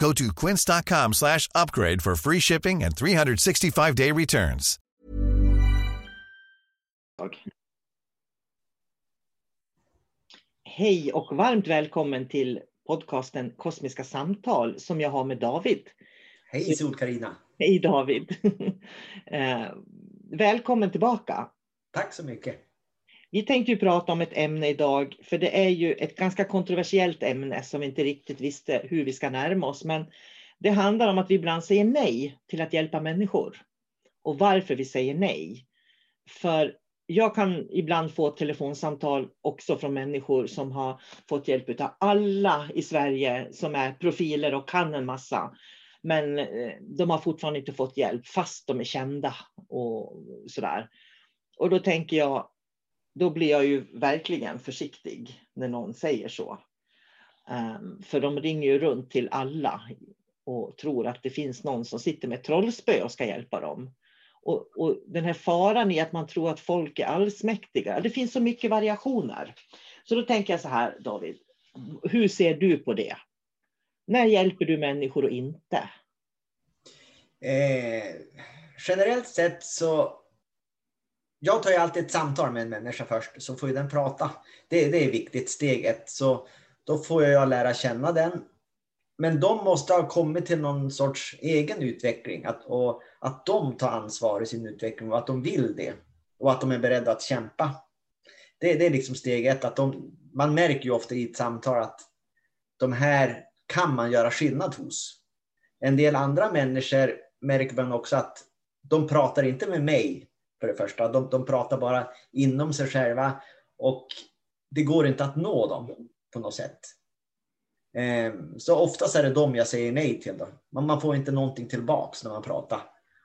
Go to quince.com slash upgrade for free shipping and 365-day returns. Hej och varmt välkommen till podcasten Kosmiska samtal som jag har med David. Hej Sol-Carina! Hej David! eh, välkommen tillbaka! Tack så mycket! Vi tänkte ju prata om ett ämne idag, för det är ju ett ganska kontroversiellt ämne som vi inte riktigt visste hur vi ska närma oss. Men det handlar om att vi ibland säger nej till att hjälpa människor. Och varför vi säger nej. För jag kan ibland få telefonsamtal också från människor som har fått hjälp av alla i Sverige som är profiler och kan en massa. Men eh, de har fortfarande inte fått hjälp fast de är kända och sådär. Och då tänker jag, då blir jag ju verkligen försiktig när någon säger så. Ehm, för de ringer ju runt till alla och tror att det finns någon som sitter med trollspö och ska hjälpa dem. Och, och, den här faran i att man tror att folk är allsmäktiga, det finns så mycket variationer. Så då tänker jag så här David, hur ser du på det? När hjälper du människor och inte? Eh, generellt sett så jag tar ju alltid ett samtal med en människa först, så får ju den prata. Det, det är viktigt, steg ett. Så då får jag lära känna den. Men de måste ha kommit till någon sorts egen utveckling. Att, och att de tar ansvar i sin utveckling och att de vill det. Och att de är beredda att kämpa. Det, det är liksom steg ett. Att de, man märker ju ofta i ett samtal att de här kan man göra skillnad hos. En del andra människor märker man också att de pratar inte med mig för det första. De, de pratar bara inom sig själva och det går inte att nå dem på något sätt. Ehm, så oftast är det dem jag säger nej till. Då. Man får inte någonting tillbaks när man pratar.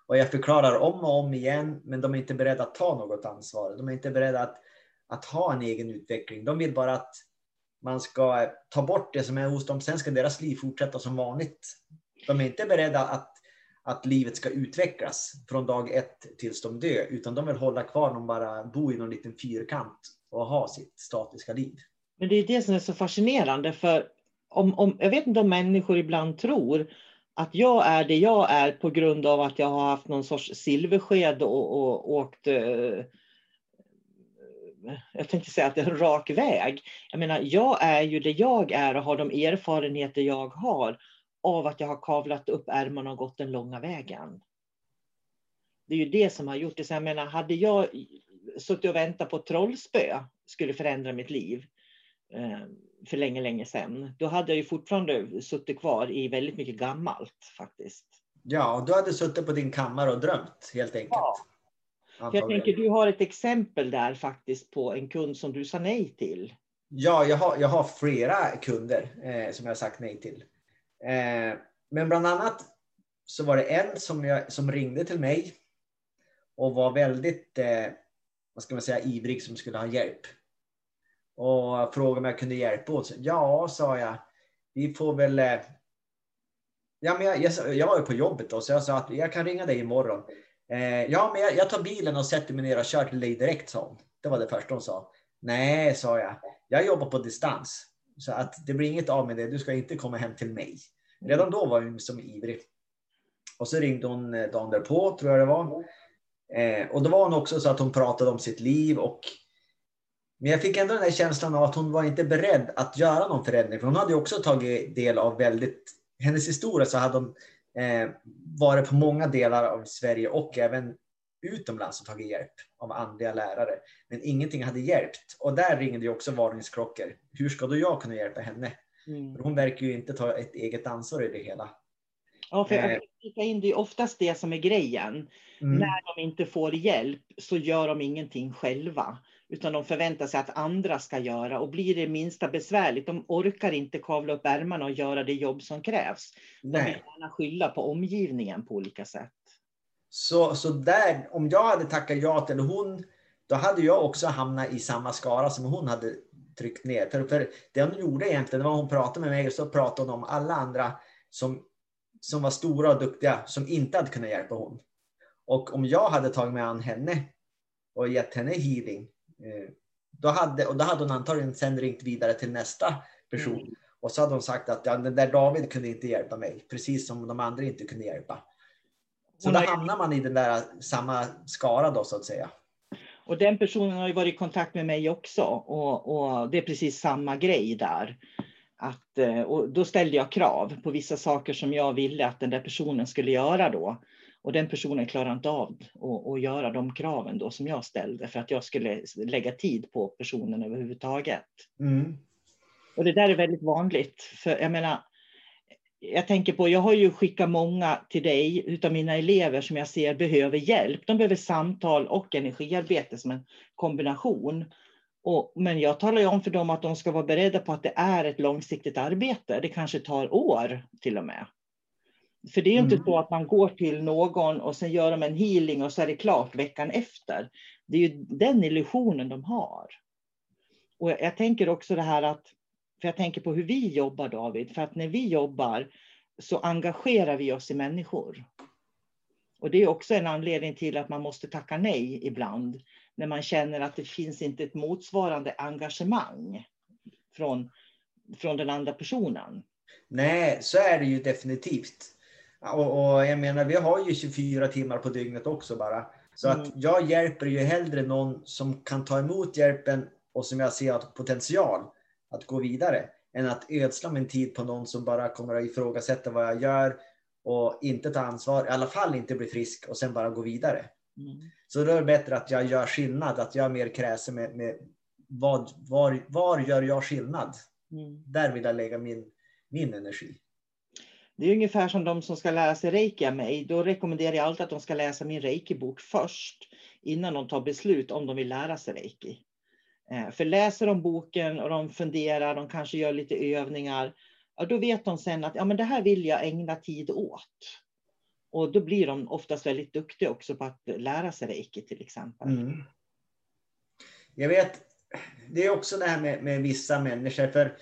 Och jag förklarar om och om igen, men de är inte beredda att ta något ansvar. De är inte beredda att, att ha en egen utveckling. De vill bara att man ska ta bort det som är hos dem. Sen ska deras liv fortsätta som vanligt. De är inte beredda att att livet ska utvecklas från dag ett tills de dör, utan de vill hålla kvar, de bara bo i någon liten fyrkant och ha sitt statiska liv. Men det är det som är så fascinerande, för om, om, jag vet inte om människor ibland tror att jag är det jag är på grund av att jag har haft någon sorts silversked och, och åkt eh, jag tänkte säga att det är en rak väg. Jag menar, jag är ju det jag är och har de erfarenheter jag har av att jag har kavlat upp ärmarna och gått den långa vägen. Det är ju det som har gjort det. Så jag menar, hade jag suttit och väntat på trollspö skulle förändra mitt liv eh, för länge, länge sedan, då hade jag ju fortfarande suttit kvar i väldigt mycket gammalt faktiskt. Ja, du hade suttit på din kammare och drömt helt enkelt. Ja. Jag tänker, du har ett exempel där faktiskt på en kund som du sa nej till. Ja, jag har, jag har flera kunder eh, som jag har sagt nej till. Eh, men bland annat så var det en som, jag, som ringde till mig och var väldigt, eh, vad ska man säga, ivrig som skulle ha hjälp. Och frågade om jag kunde hjälpa åt. Ja, sa jag. Vi får väl... Eh, ja, men jag, jag, jag var ju på jobbet då, så jag sa att jag kan ringa dig imorgon. Eh, ja, men jag, jag, tar bilen och sätter mig ner och kör till dig direkt, sa hon. Det var det första hon sa. Nej, sa jag. Jag jobbar på distans. Så att det blir inget av med det. Du ska inte komma hem till mig. Redan då var hon som ivrig. Och så ringde hon eh, dagen därpå, tror jag det var. Eh, och då var hon också så att hon pratade om sitt liv. Och... Men jag fick ändå den här känslan av att hon var inte beredd att göra någon förändring. För hon hade också tagit del av väldigt... Hennes historia så hade hon eh, varit på många delar av Sverige och även utomlands och tagit hjälp av andliga lärare. Men ingenting hade hjälpt. Och där ringde ju också varningsklockor. Hur ska då jag kunna hjälpa henne? Mm. Hon verkar ju inte ta ett eget ansvar i det hela. Ja, för eh. in, det är oftast det som är grejen. Mm. När de inte får hjälp så gör de ingenting själva. Utan de förväntar sig att andra ska göra. Och blir det minsta besvärligt, de orkar inte kavla upp ärmarna och göra det jobb som krävs. De vill gärna skylla på omgivningen på olika sätt. Så, så där, om jag hade tackat ja till hon, då hade jag också hamnat i samma skara som hon hade tryckt ner. För, för det hon gjorde egentligen, det var hon pratade med mig och så pratade hon om alla andra som, som var stora och duktiga som inte hade kunnat hjälpa hon. Och om jag hade tagit mig an henne och gett henne healing, eh, då hade, och då hade hon antagligen sen ringt vidare till nästa person. Mm. Och så hade hon sagt att ja, den där David kunde inte hjälpa mig, precis som de andra inte kunde hjälpa. Så då hamnar man i den där samma skara då så att säga. Och den personen har ju varit i kontakt med mig också och, och det är precis samma grej där. Att, eh, och då ställde jag krav på vissa saker som jag ville att den där personen skulle göra då. Och den personen klarade inte av att göra de kraven då som jag ställde för att jag skulle lägga tid på personen överhuvudtaget. Mm. Och det där är väldigt vanligt. För jag menar, jag tänker på, jag har ju skickat många till dig utav mina elever som jag ser behöver hjälp. De behöver samtal och energiarbete som en kombination. Och, men jag talar ju om för dem att de ska vara beredda på att det är ett långsiktigt arbete. Det kanske tar år till och med. För det är ju mm. inte så att man går till någon och sen gör de en healing och så är det klart veckan efter. Det är ju den illusionen de har. Och jag tänker också det här att för jag tänker på hur vi jobbar David, för att när vi jobbar så engagerar vi oss i människor. Och det är också en anledning till att man måste tacka nej ibland, när man känner att det finns inte ett motsvarande engagemang från, från den andra personen. Nej, så är det ju definitivt. Och, och jag menar, vi har ju 24 timmar på dygnet också bara. Så mm. att jag hjälper ju hellre någon som kan ta emot hjälpen och som jag ser har potential att gå vidare än att ödsla min tid på någon som bara kommer att ifrågasätta vad jag gör och inte ta ansvar, i alla fall inte bli frisk och sen bara gå vidare. Mm. Så då är det bättre att jag gör skillnad, att jag är mer kräsen med, med vad, var, var gör jag skillnad? Mm. Där vill jag lägga min, min energi. Det är ungefär som de som ska lära sig reiki av mig. Då rekommenderar jag alltid att de ska läsa min reiki-bok först innan de tar beslut om de vill lära sig reiki. Eh, för läser de boken och de funderar, de kanske gör lite övningar, ja, då vet de sen att ja, men det här vill jag ägna tid åt. Och då blir de oftast väldigt duktiga också på att lära sig reiki till exempel. Mm. Jag vet, det är också det här med, med, vissa människor, för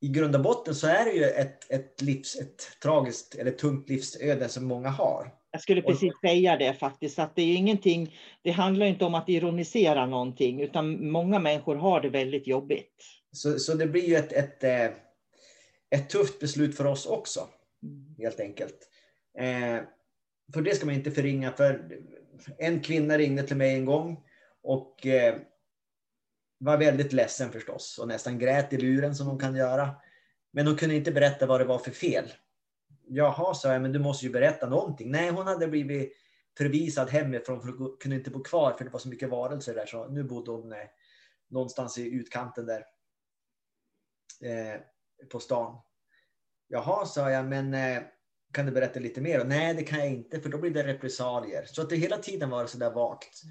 i grund och botten så är det ju ett, ett, livs, ett tragiskt eller tungt livsöde som många har. Jag skulle precis säga det faktiskt, att det är ingenting, det handlar inte om att ironisera någonting, utan många människor har det väldigt jobbigt. Så, så det blir ju ett, ett, eh, ett tufft beslut för oss också, mm. helt enkelt. Eh, för det ska man inte förringa, för en kvinna ringde till mig en gång och eh, var väldigt ledsen förstås och nästan grät i luren som hon kan göra. Men hon kunde inte berätta vad det var för fel. Jaha, sa jag, men du måste ju berätta någonting. Nej, hon hade blivit förvisad hemifrån för hon kunde inte bo kvar för det var så mycket varelser där. Så nu bodde hon eh, någonstans i utkanten där eh, på stan. Jaha, sa jag, men eh, kan du berätta lite mer? Nej, det kan jag inte, för då blir det repressalier. Så att det hela tiden var så där vagt.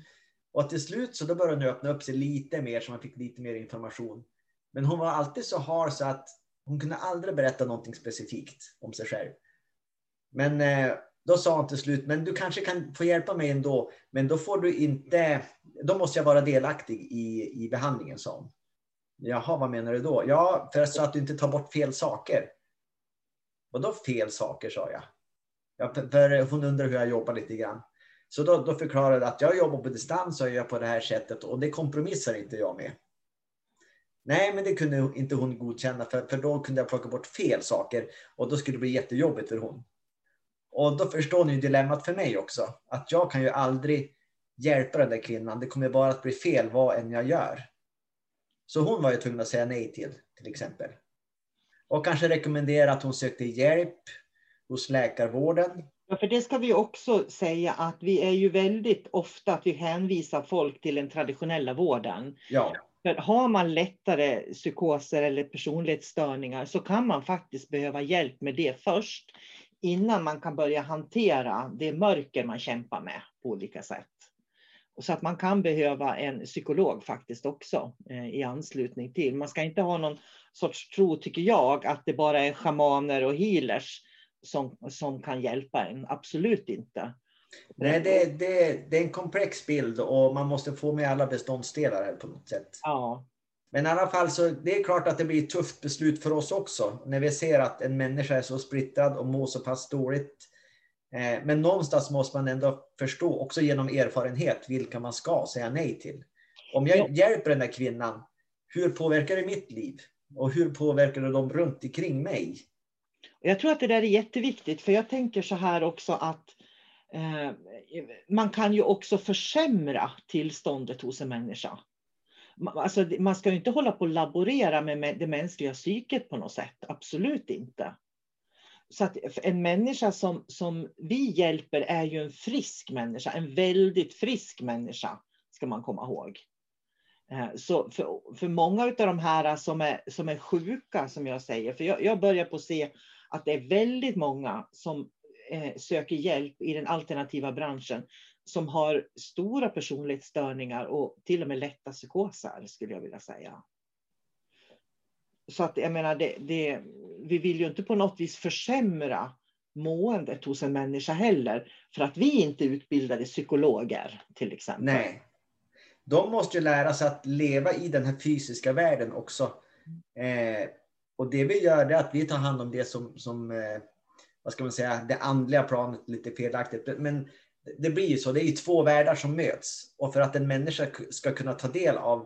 Och till slut så då började hon öppna upp sig lite mer så man fick lite mer information. Men hon var alltid så hard så att hon kunde aldrig berätta någonting specifikt om sig själv. Men eh, då sa hon till slut, men du kanske kan få hjälpa mig ändå, men då får du inte, då måste jag vara delaktig i, i behandlingen, sa hon. Jaha, vad menar du då? Ja, för så att du inte tar bort fel saker. Och då fel saker, sa jag. Ja, för hon undrar hur jag jobbar lite grann. Så då, då förklarade jag att jag jobbar på distans och jag gör på det här sättet och det kompromissar inte jag med. Nej, men det kunde inte hon godkänna för, för då kunde jag plocka bort fel saker och då skulle det bli jättejobbigt för hon. Och då förstår ni dilemmat för mig också. Att jag kan ju aldrig hjälpa den där kvinnan. Det kommer bara att bli fel vad än jag gör. Så hon var ju tvungen att säga nej till, till exempel. Och kanske rekommendera att hon sökte hjälp hos läkarvården. Ja, för det ska vi också säga att vi är ju väldigt ofta att vi hänvisar folk till den traditionella vården. Ja. För har man lättare psykoser eller personlighetsstörningar så kan man faktiskt behöva hjälp med det först innan man kan börja hantera det mörker man kämpar med på olika sätt. Så att man kan behöva en psykolog faktiskt också eh, i anslutning till. Man ska inte ha någon sorts tro, tycker jag, att det bara är schamaner och healers som, som kan hjälpa en. Absolut inte. Nej, det, det, det är en komplex bild och man måste få med alla beståndsdelar på något sätt. Ja. Men i alla fall så det är klart att det blir ett tufft beslut för oss också när vi ser att en människa är så splittrad och mår så pass dåligt. Eh, men någonstans måste man ändå förstå, också genom erfarenhet, vilka man ska säga nej till. Om jag hjälper den där kvinnan, hur påverkar det mitt liv? Och hur påverkar det dem runt omkring mig? Jag tror att det där är jätteviktigt, för jag tänker så här också att eh, man kan ju också försämra tillståndet hos en människa. Alltså, man ska ju inte hålla på och laborera med det mänskliga psyket på något sätt, absolut inte. Så att en människa som, som vi hjälper är ju en frisk människa, en väldigt frisk människa, ska man komma ihåg. Eh, så för, för många av de här som är, som är sjuka, som jag säger, för jag, jag börjar på se att det är väldigt många som eh, söker hjälp i den alternativa branschen som har stora personlighetsstörningar och till och med lätta psykoser, skulle jag vilja säga. Så att jag menar, det, det, vi vill ju inte på något vis försämra måendet hos en människa heller, för att vi inte är utbildade psykologer till exempel. Nej. De måste ju lära sig att leva i den här fysiska världen också. Eh, och det vi gör är att vi tar hand om det som, som eh, vad ska man säga, det andliga planet lite felaktigt. Men det blir ju så, det är ju två världar som möts. Och för att en människa ska kunna ta del av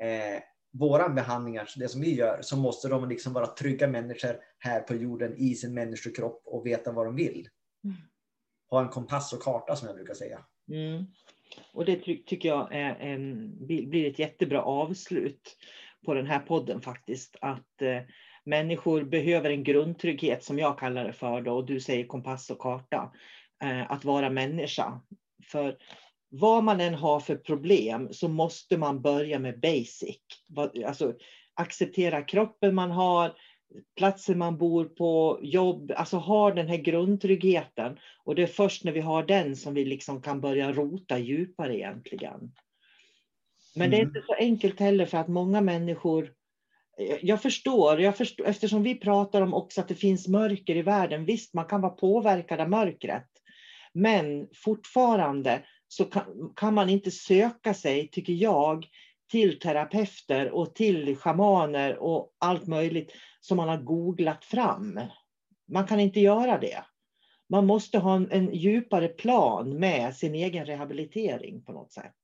eh, våra behandlingar, det som vi gör, så måste de liksom vara trygga människor här på jorden i sin människokropp och veta vad de vill. Mm. Ha en kompass och karta som jag brukar säga. Mm. Och det ty tycker jag är en, blir ett jättebra avslut på den här podden faktiskt. Att eh, människor behöver en grundtrygghet som jag kallar det för då, och du säger kompass och karta. Eh, att vara människa. För vad man än har för problem så måste man börja med basic. Alltså acceptera kroppen man har, platsen man bor på, jobb, alltså ha den här grundtryggheten. Och det är först när vi har den som vi liksom kan börja rota djupare egentligen. Men mm. det är mm. inte så enkelt heller för att många människor jag förstår, jag förstår, eftersom vi pratar om också att det finns mörker i världen. Visst, man kan vara påverkad av mörkret. Men fortfarande så kan, kan man inte söka sig, tycker jag, till terapeuter och till schamaner och allt möjligt som man har googlat fram. Man kan inte göra det. Man måste ha en, en djupare plan med sin egen rehabilitering på något sätt.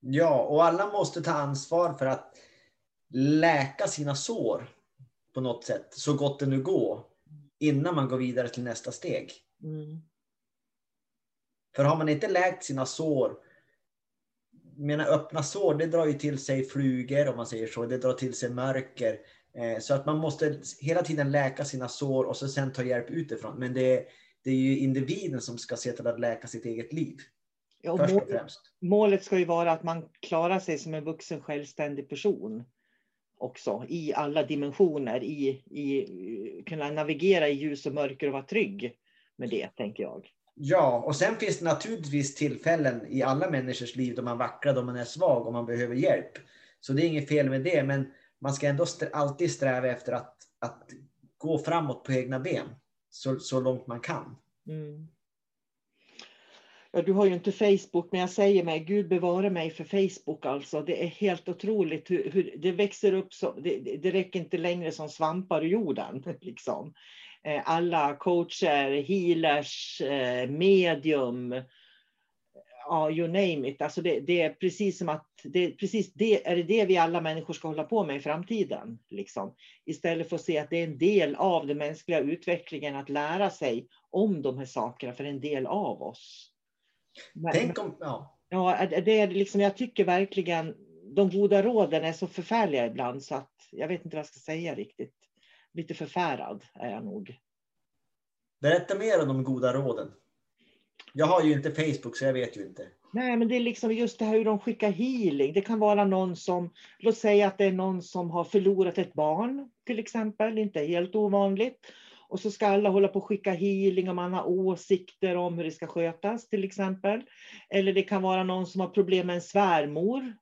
Ja, och alla måste ta ansvar för att läka sina sår på något sätt, så gott det nu går, innan man går vidare till nästa steg. Mm. För har man inte läkt sina sår, mina öppna sår, det drar ju till sig flugor om man säger så, det drar till sig mörker. Eh, så att man måste hela tiden läka sina sår och så sen ta hjälp utifrån. Men det, det är ju individen som ska se till att läka sitt eget liv. Ja, först och främst. Målet ska ju vara att man klarar sig som en vuxen självständig person också i alla dimensioner, i, i kunna navigera i ljus och mörker och vara trygg med det, tänker jag. Ja, och sen finns det naturligtvis tillfällen i alla människors liv då man vacklar, då man är svag och man behöver hjälp. Så det är inget fel med det, men man ska ändå alltid sträva efter att, att gå framåt på egna ben så, så långt man kan. Mm. Ja, du har ju inte Facebook, men jag säger mig, Gud bevara mig för Facebook alltså. Det är helt otroligt hur, hur det växer upp så, det, det räcker inte längre som svampar i jorden. Liksom. Eh, alla coacher, healers, eh, medium, ja, you name it. Alltså det, det, är precis som att det är precis det, är det, det vi alla människor ska hålla på med i framtiden. Liksom. Istället för att se att det är en del av den mänskliga utvecklingen att lära sig om de här sakerna, för en del av oss. Tänk om, ja. Ja, det är liksom, jag tycker verkligen de goda råden är så förfärliga ibland så att jag vet inte vad jag ska säga riktigt lite förfärad är jag nog. Berätta mer om de goda råden. Jag har ju inte Facebook så jag vet ju inte. Nej, men det är liksom just det här hur de skickar healing. Det kan vara någon som, låt säga att det är någon som har förlorat ett barn till exempel, inte helt ovanligt. Och så ska alla hålla på och skicka healing och man har åsikter om hur det ska skötas till exempel. Eller det kan vara någon som har problem med en svärmor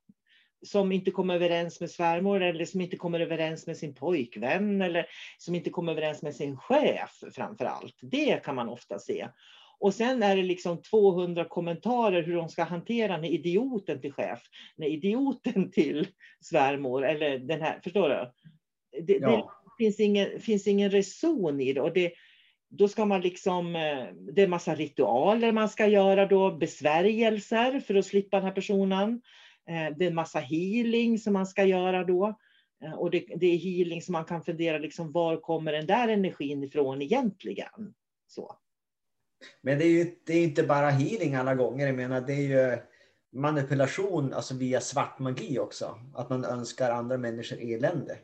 som inte kommer överens med svärmor eller som inte kommer överens med sin pojkvän eller som inte kommer överens med sin chef framför allt. Det kan man ofta se. Och sen är det liksom 200 kommentarer hur de ska hantera när idioten till chef, när idioten till svärmor eller den här, förstår du? Det, ja. det finns, ingen, finns ingen reson i det. Och det då ska man liksom, eh, det är massa ritualer man ska göra då, besvärjelser för att slippa den här personen. Eh, det är en massa healing som man ska göra då. Eh, och det, det är healing som man kan fundera, liksom, var kommer den där energin ifrån egentligen? Så. Men det är ju det är inte bara healing alla gånger. Jag menar, det är ju manipulation alltså via svart magi också. Att man önskar andra människor elände.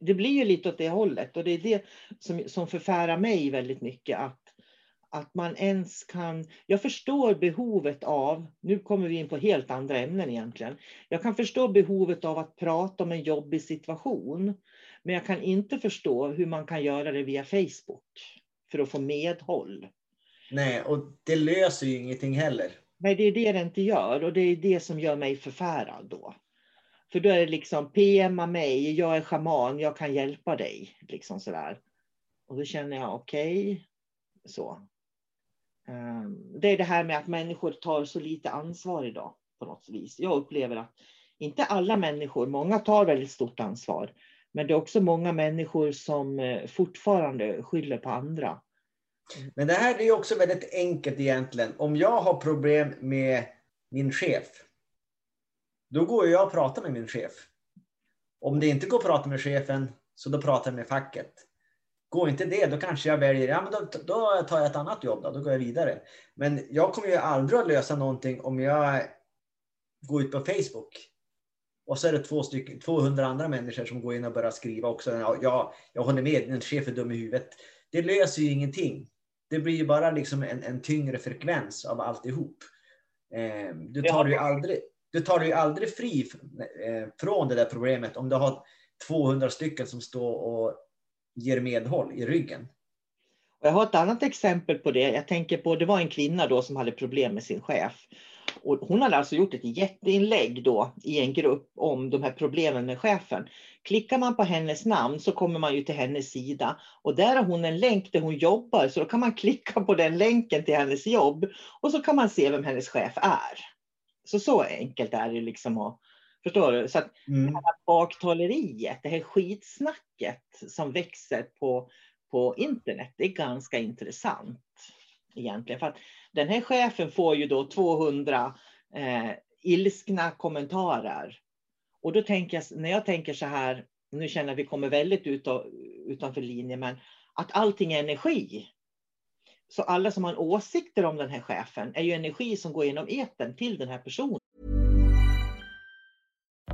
Det blir ju lite åt det hållet och det är det som, som förfärar mig väldigt mycket. Att, att man ens kan... Jag förstår behovet av, nu kommer vi in på helt andra ämnen egentligen. Jag kan förstå behovet av att prata om en jobbig situation. Men jag kan inte förstå hur man kan göra det via Facebook för att få medhåll. Nej, och det löser ju ingenting heller. Nej, det är det det inte gör och det är det som gör mig förfärad då. För då är det liksom PMa mig, jag är schaman, jag kan hjälpa dig. Liksom sådär. Och då känner jag okej, okay, så. Ehm, det är det här med att människor tar så lite ansvar idag på något vis. Jag upplever att inte alla människor, många tar väldigt stort ansvar. Men det är också många människor som eh, fortfarande skyller på andra. Men det här är också väldigt enkelt egentligen. Om jag har problem med min chef, då går jag och pratar med min chef. Om det inte går att prata med chefen, så då pratar jag med facket. Går inte det, då kanske jag väljer, ja men då, då tar jag ett annat jobb, då, då går jag vidare. Men jag kommer ju aldrig att lösa någonting om jag går ut på Facebook och så är det två stycken, 200 andra människor som går in och börjar skriva också. Ja, jag, jag håller med, en chef är dum i huvudet. Det löser ju ingenting det blir ju bara liksom en, en tyngre frekvens av alltihop. Eh, du tar ju aldrig, du tar dig aldrig fri eh, från det där problemet om du har 200 stycken som står och ger medhåll i ryggen. Jag har ett annat exempel på det. Jag tänker på, det var en kvinna då som hade problem med sin chef. Och hon hade alltså gjort ett jätteinlägg då i en grupp om de här problemen med chefen. Klickar man på hennes namn så kommer man ju till hennes sida och där har hon en länk där hon jobbar så då kan man klicka på den länken till hennes jobb och så kan man se vem hennes chef är. Så så enkelt är det liksom att Förstår du? Så att mm. det här baktaleriet, det här skitsnacket som växer på, på internet, det är ganska intressant egentligen. För att den här chefen får ju då 200 eh, ilskna kommentarer. Och då tänker jag, när jag tänker så här, nu känner jag att vi kommer väldigt ut och, utanför linjen, men att allting är energi. Så alla som har åsikter om den här chefen är ju energi som går genom eten till den här personen.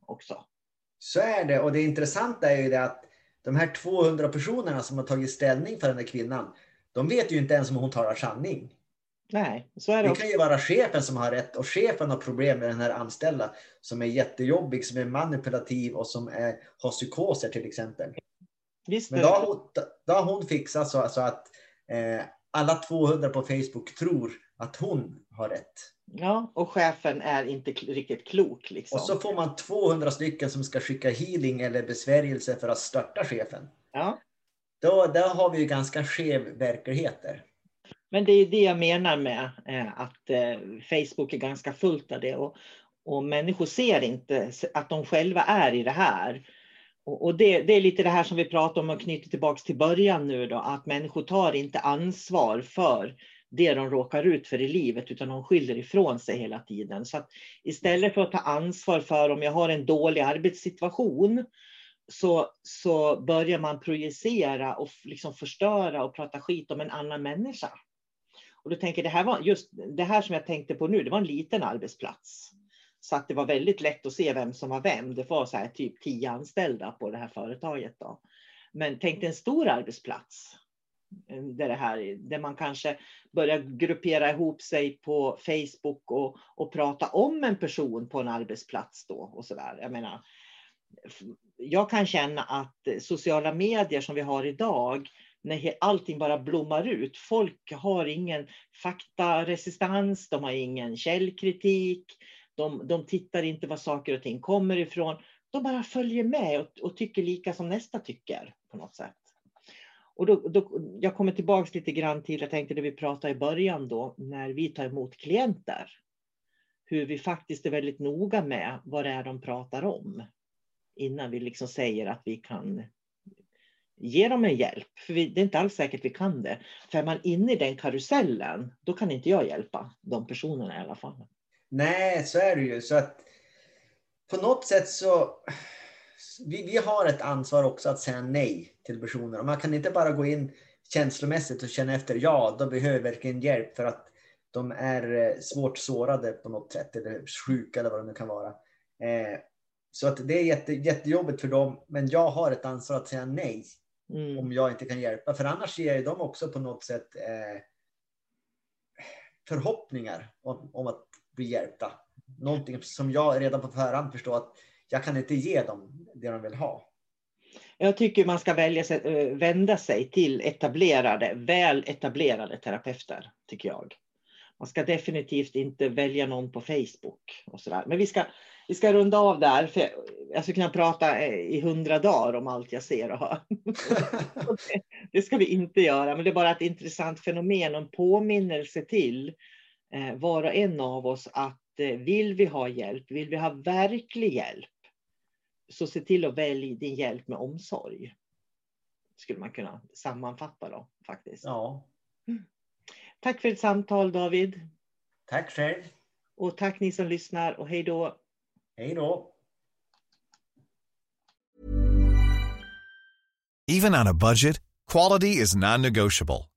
Också. Så är det. Och det intressanta är ju det att de här 200 personerna som har tagit ställning för den här kvinnan, de vet ju inte ens om hon talar sanning. Nej, så är det. Det kan ju vara chefen som har rätt och chefen har problem med den här anställda som är jättejobbig, som är manipulativ och som är, har psykoser till exempel. Visst Men då har hon, då har hon fixat så, så att eh, alla 200 på Facebook tror att hon har rätt. Ja, och chefen är inte riktigt klok. Liksom. Och så får man 200 stycken som ska skicka healing eller besvärjelse för att störta chefen. ja. Då, då har vi ju ganska skev verklighet där. Men det är det jag menar med eh, att eh, Facebook är ganska fullt av det. Och, och människor ser inte att de själva är i det här. Och, och det, det är lite det här som vi pratade om och knyter tillbaks till början nu då. Att människor tar inte ansvar för det de råkar ut för i livet utan de skyller ifrån sig hela tiden. Så att istället för att ta ansvar för om jag har en dålig arbetssituation så, så börjar man projicera och liksom förstöra och prata skit om en annan människa. Och då tänker jag, det här var just det här som jag tänkte på nu, det var en liten arbetsplats. Så att det var väldigt lätt att se vem som var vem. Det var så här typ tio anställda på det här företaget. Då. Men tänk dig en stor arbetsplats. Eh, där, det här, där man kanske börjar gruppera ihop sig på Facebook och, och prata om en person på en arbetsplats då. Och så där. Jag menar, jag kan känna att sociala medier som vi har idag, när allting bara blommar ut. Folk har ingen faktaresistans, de har ingen källkritik, de, de tittar inte var saker och ting kommer ifrån. De bara följer med och, och tycker lika som nästa tycker på något sätt. Och då, då, jag kommer tillbaka lite grann till, jag tänkte det vi pratade i början då, när vi tar emot klienter. Hur vi faktiskt är väldigt noga med vad det är de pratar om. Innan vi liksom säger att vi kan ge dem en hjälp. För vi, det är inte alls säkert vi kan det. För är man inne i den karusellen, då kan inte jag hjälpa de personerna i alla fall. Nej, så är det ju. Så att på något sätt så vi, vi har ett ansvar också att säga nej till personer. Och man kan inte bara gå in känslomässigt och känna efter, ja, de behöver verkligen hjälp för att de är eh, svårt sårade på något sätt eller sjuka eller vad det nu kan vara. Eh, så att det är jätte, jättejobbigt för dem, men jag har ett ansvar att säga nej Mm. om jag inte kan hjälpa. För annars ger jag dem också på något sätt eh, förhoppningar om, om att bli hjälpta. Någonting som jag redan på förhand förstår att jag kan inte ge dem det de vill ha. Jag tycker man ska välja eh, vända sig till etablerade, väl etablerade terapeuter, tycker jag. Man ska definitivt inte välja någon på Facebook och sådär. Men vi ska, vi ska runda av där, för jag, skulle kunna prata eh, i hundra dagar om allt jag ser och hör. Det, ska vi inte göra, men det är bara ett intressant fenomen och en påminnelse till eh, var och en av oss att vill vi ha hjälp, vill vi ha verklig hjälp, så se till att välja din hjälp med omsorg. Skulle man kunna sammanfatta då faktiskt. Ja, Tack för ett samtal David. tack själv. Och tack ni som lyssnar och hej då. Hej då. Even on a budget, quality is non-negotiable.